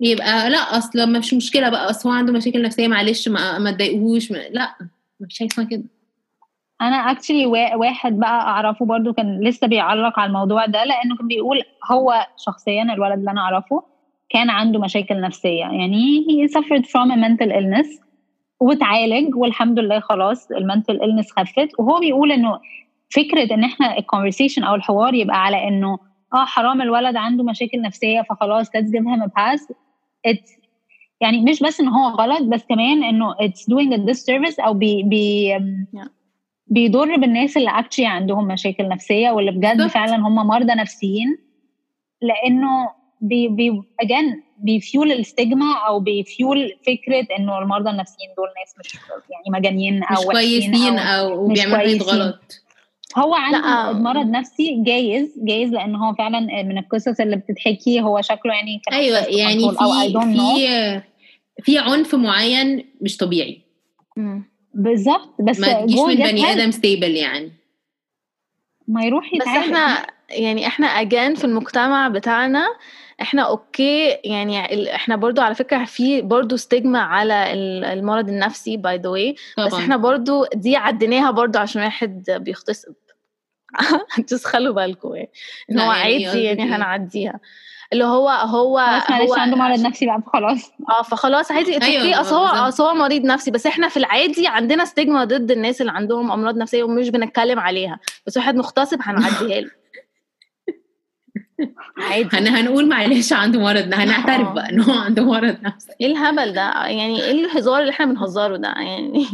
يبقى لأ أصل مش مشكلة بقى أصل هو عنده مشاكل نفسية معلش ما تضايقوش لأ مفيش حاجة اسمها كده. أنا اكشلي واحد بقى أعرفه برضو كان لسه بيعلق على الموضوع ده لأنه كان بيقول هو شخصيا الولد اللي أنا أعرفه كان عنده مشاكل نفسية. يعني he suffered from a mental illness وتعالج والحمد لله خلاص ال mental illness خفت. وهو بيقول إنه فكرة إن إحنا ال conversation أو الحوار يبقى على إنه آه حرام الولد عنده مشاكل نفسية فخلاص let's give him a pass. It's يعني مش بس إن هو غلط بس كمان إنه it's doing a disservice أو بي بي yeah. بيضر بالناس اللي actually عندهم مشاكل نفسية واللي بجد فعلا هم مرضى نفسيين لأنه بي بي again بي fuel ال stigma أو بيفيول فكرة إنه المرضى النفسيين دول ناس مش يعني مجانين أو مش كويسين أو, أو بيعملوا حاجات غلط. هو عنده مرض نفسي جايز جايز لأن هو فعلا من القصص اللي بتتحكي هو شكله يعني كان أيوه يعني في في في عنف معين مش طبيعي. بالظبط. بس ما تجيش من بني آدم stable يعني. ما يروح يتعالج بس إحنا يعني إحنا again في المجتمع بتاعنا إحنا okay يعني إحنا برضو على فكرة في برضو stigma على المرض النفسي by the way بس إحنا برضو دي عديناها برضو عشان واحد بيغتصب. *laughs* خلوا بالكم يعني. إن هو يعني عادي يعني هنعديها. اللي هو هو هو عنده مرض نفسي بقى فخلاص آه فخلاص عادي okay أيوة أصل هو أصل هو مريض نفسي. بس إحنا في العادي عندنا stigma ضد الناس اللي عندهم أمراض نفسية ومش بنتكلم عليها. بس واحد مغتصب هنعديها له. عادي. إحنا هنقول معلش عنده مرض هنعترف بقى إن هو عنده مرض نفسي. إيه الهبل ده؟ يعني إيه الهزار اللي إحنا بنهزره ده؟ يعني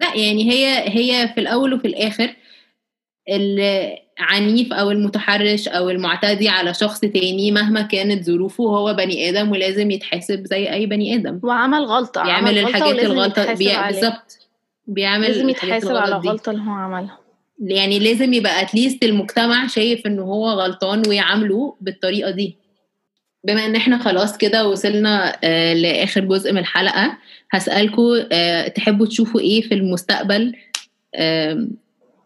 لا يعني هي هي في الأول وفي الآخر العنيف أو المتحرش أو المعتدي على شخص تاني مهما كانت ظروفه هو بني آدم ولازم يتحاسب زي أي بني آدم. وعمل غلطة بيعمل الحاجات الغلطة. بالظبط. بيعمل لازم يتحاسب على الغلطه اللي هو عملها. يعني لازم يبقى اتليست المجتمع شايف انه هو غلطان ويعامله بالطريقة دي. بما إن إحنا خلاص كده وصلنا آه لآخر جزء من الحلقة هسالكم آه تحبوا تشوفوا إيه في المستقبل؟ آه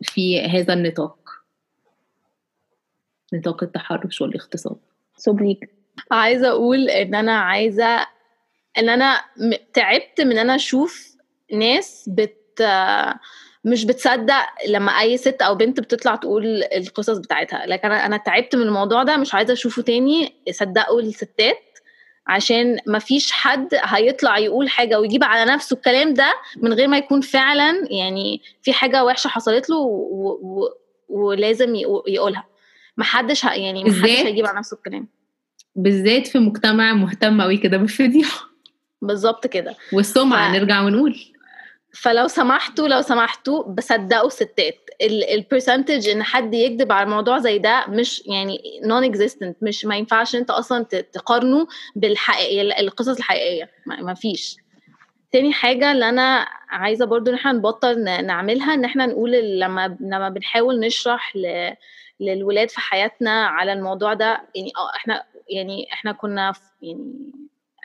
في هذا النطاق. نطاق التحرش والاغتصاب. سوبليك عايزة أقول إن أنا عايزة إن أنا تعبت من إن أنا أشوف ناس بت مش بتصدق لما أي ست أو بنت بتطلع تقول القصص بتاعتها. لكن أنا أنا تعبت من الموضوع ده مش عايزة أشوفه تاني. صدقوا الستات. عشان ما فيش حد هيطلع يقول حاجة ويجيب على نفسه الكلام ده من غير ما يكون فعلا يعني في حاجة وحشة حصلت له و... و... ولازم يقو- يقولها. ما حدش ه... يعني ما حدش بالذات- هيجيب على نفسه الكلام. بالذات في مجتمع مهتم قوي كده بالفضيحه بالظبط كده. والسمعة ف- نرجع ونقول. فلو سمحتوا لو سمحتوا صدقوا الستات ال percentage إن حد يكذب على الموضوع زي ده مش يعني non-existent مش ما ينفعش أنت أصلا تقارنه بالحقيقية القصص الحقيقية ما فيش تاني حاجة اللي أنا عايزة برضو إن إحنا نبطل نعملها إن إحنا نقول لما لما بنحاول نشرح. للولاد في حياتنا على الموضوع ده يعني آه إحنا يعني إحنا كنا يعني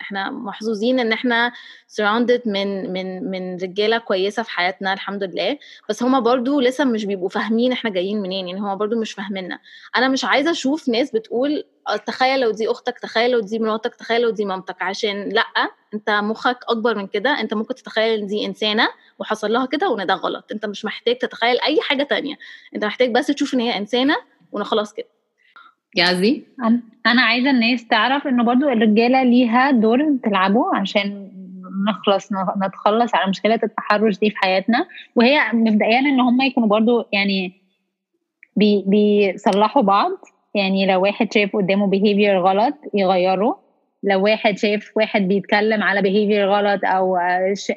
إحنا محظوظين ان إحنا surrounded من من من رجالة كويسة في حياتنا الحمد لله. بس هما برضو لسه مش بيبقوا فاهمين إحنا جايين منين يعني هما برضو مش فاهميننا. أنا مش عايزة أشوف ناس بتقول آه تخيل لو دي أختك تخيل لو دي مراتك تخيل لو دي مامتك. عشان لأ انت مخك اكبر من كده. انت ممكن تتخيل إن دي إنسانة وحصل لها كده وإن ده غلط. انت مش محتاج تتخيل أي حاجة تانية. انت محتاج بس تشوف إن هي إنسانة وإن خلاص كده. أنا- أنا عايزة الناس تعرف إنه برضو الرجالة ليها دور تلعبه عشان نخلص نتخلص على مشكلة التحرش دي في حياتنا. وهي مبدئيا إن هم يكونوا برضو يعني بي بيصلحوا بعض. يعني لو واحد شايف قدامه behavior غلط يغيره. لو واحد شايف واحد بيتكلم على behavior غلط أو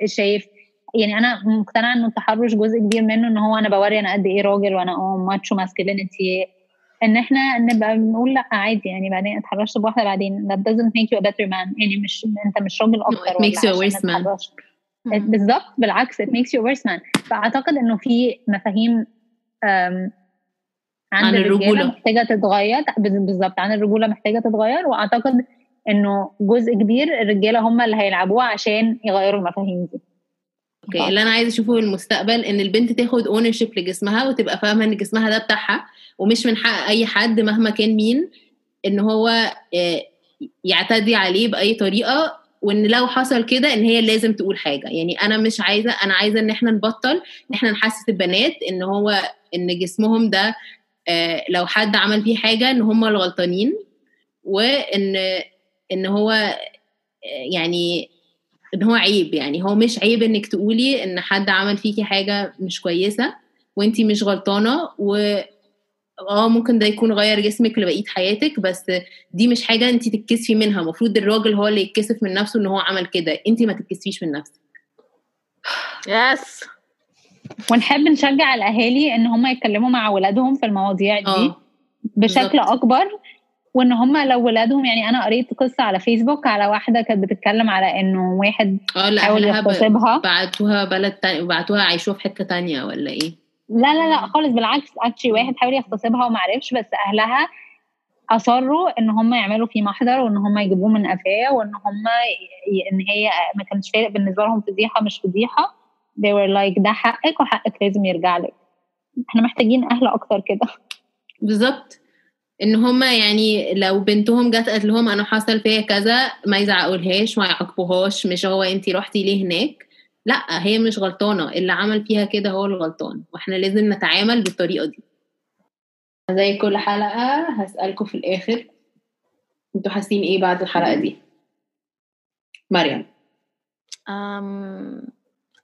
شايف يعني أنا مقتنعة إنه التحرش جزء كبير منه إن هو أنا بوري أنا قد إيه راجل وأنا macho masculinity إن إحنا نبقى بنقول لأ عادي يعني بعدين اتحرشت بواحدة بعدين that doesn't make you a better man. يعني مش أنت مش راجل أكتر it makes you a worse man. بالظبط بالعكس it makes you a worse man. فأعتقد إنه في مفاهيم عن الرجولة. محتاجة تتغير. بالظبط عن الرجولة محتاجة تتغير. وأعتقد إنه جزء كبير الرجالة هم اللي هيلعبوه عشان يغيروا المفاهيم دي. okay. اللي أنا عايزة أشوفه في المستقبل إن البنت تاخد ownership لجسمها وتبقى فاهمة إن جسمها ده بتاعها ومش من حق أي حد مهما كان مين إن هو آه، يعتدي عليه بأي طريقة وإن لو حصل كده إن هي لازم تقول حاجة. يعني أنا مش عايزة أنا عايزة إن إحنا نبطل إن إحنا نحسس البنات إن هو إن جسمهم ده آه، لو حد عمل فيه حاجة إن هم الغلطانين وإن إن هو آه، يعني إن هو عيب يعني. هو مش عيب إنك تقولي إن حد عمل فيكي حاجة مش كويسة وإنتي مش غلطانة و آه ممكن ده يكون غير جسمك لبقية حياتك بس دي مش حاجة انت تتكسفي منها. المفروض الراجل هو اللي يتكسف من نفسه إن هو عمل كده. انت ما تتكسفيش من نفسك. يس ونحب نشجع الأهالي إن هم يتكلموا مع اولادهم في المواضيع دي آه. بشكل بالظبط. أكبر. وإن هم لو ولادهم يعني أنا قريت قصة على فيسبوك على واحدة كانت بتتكلم على إنه واحد لأ حاول يغتصبها. بعتوها بلد تاني بعتوها عايشوها في حتة تانية ولا إيه؟ لا لا لا خالص بالعكس اكشلي واحد حاول يغتصبها وما عرفش بس أهلها أصروا إن هم يعملوا فيه محضر وإن هم يجيبوه من قفاه وإن هم ي- إن هي ما كانش فارق بالنسبة لهم فضيحة مش فضيحة. They were like ده حقك وحقك لازم يرجع لك. إحنا محتاجين أهل أكتر كده. بالظبط. إن هما يعني لو بنتهم جت قالت لهم أنا حصل فيا كذا ما يزعقولهاش ما يعاقبوهاش مش هو انتي رحتي ليه هناك؟ لأ هي مش غلطانة اللي عمل فيها كده هو الغلطان وإحنا لازم نتعامل بالطريقة دي. زي كل حلقة هسألكم في الآخر أنتوا حاسين إيه بعد الحلقة دي؟ مريم. أم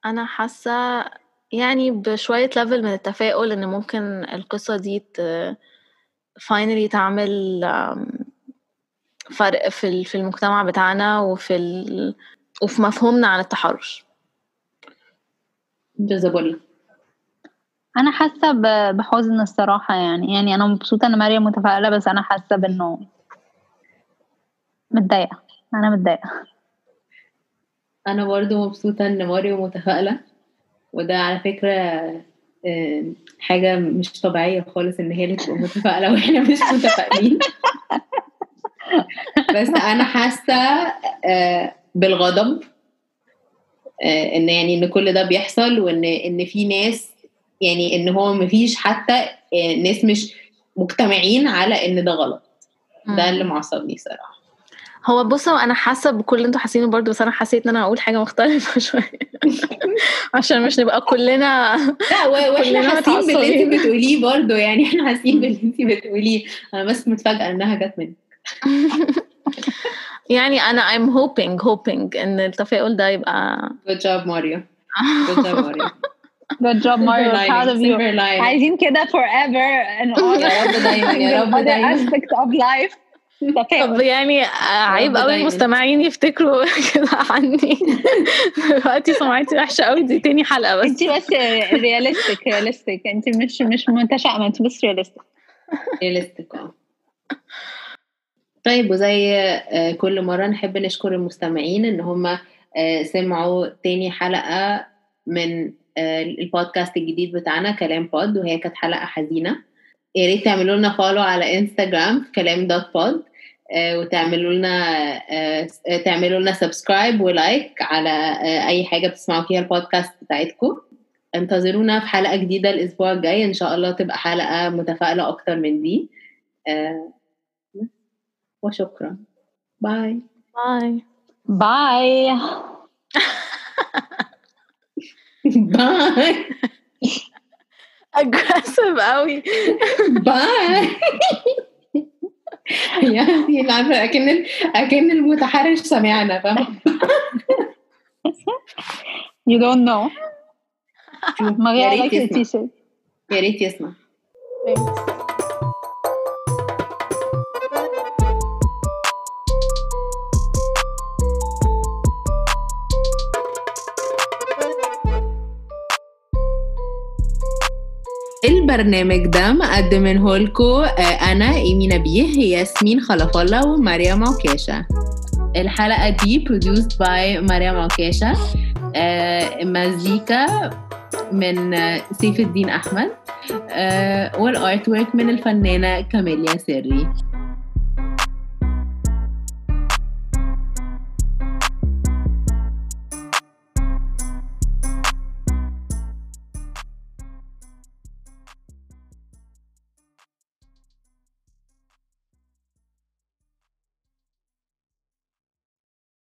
أنا حاسة يعني بشوية ليفل من التفاؤل إن ممكن القصة دي ت finally تعمل فرق في في المجتمع بتاعنا وفي ال... وفي مفهومنا عن التحرش. جزابولا أنا حاسة ب- بحزن الصراحة يعني. يعني أنا مبسوطة إن مريم متفائلة بس أنا حاسة بإنه متضايقة. أنا متضايقة. أنا برضو مبسوطة إن ماريو متفائلة وده على فكرة حاجة مش طبيعية خالص إن هي اللي تبقى متفائلة *laughs* وإحنا مش متفائلين. بس أنا حاسة آه، بالغضب آه، إن يعني إن كل ده بيحصل وإن إن في ناس يعني إن هو مفيش حتى آه، ناس مش مجتمعين على إن ده غلط. ده اللي معصبني صراحة. هو بصوا أنا حاسة بكل اللي أنتوا حاسينه برضه بس أنا حسيت إن أنا هقول حاجة مختلفة *laughs* شوية. عشان مش نبقى كلنا لا وإحنا *laughs* كلنا حاسين باللي. انت بتقوليه برضه يعني إحنا حاسين باللي *laughs* انت بتقوليه. أنا بس متفاجئة إنها جت منك. يعني أنا I'm hoping hoping إن التفاؤل ده يبقى good job ماريو good job ماريو Good job Mario. Silver proud of you. lining. عايزين كده forever and all يا رب دايما يا رب دايما. aspects of life. طب يعني آه، عيب قوي. المستمعين يفتكروا *laughs* كده عني. دلوقتي سمعتي وحشة قوي دي تاني حلقة بس. انت بس رياليستيك رياليستيك انت مش مش متشائمة انت بس رياليستيك رياليستيك آه. طيب وزي آه، كل مرة نحب نشكر المستمعين إن هم سمعوا تاني حلقة من آه، البودكاست الجديد بتاعنا كلام بود وهي كانت حلقة حزينة. يا ريت تعملوا لنا follow على انستجرام في كلام dot pod وتعملوا لنا آه، تعملوا لنا subscribe و like على آه، أي حاجة بتسمعوا فيها البودكاست بتاعتكم. انتظرونا في حلقة جديدة الأسبوع الجاي. إن شاء الله تبقى حلقة متفائلة أكتر من دي. آه، وشكرا. باي باي باي باي aggressive قوي باي *laughs* يعني عارفة أكن أكن المتحرش سمعنا فاهم *laughs* you don't know. يا I ريت يسمع. يا ريت يسمع. البرنامج ده مقدمينه لكم أنا ايمي نبيه ياسمين خلف الله ومريم عكاشه الحلقة دي produced by مريم عكاشه آه، مزيكا من آه، سيف الدين أحمد آه، وال artwork من الفنانة كاميليا سري.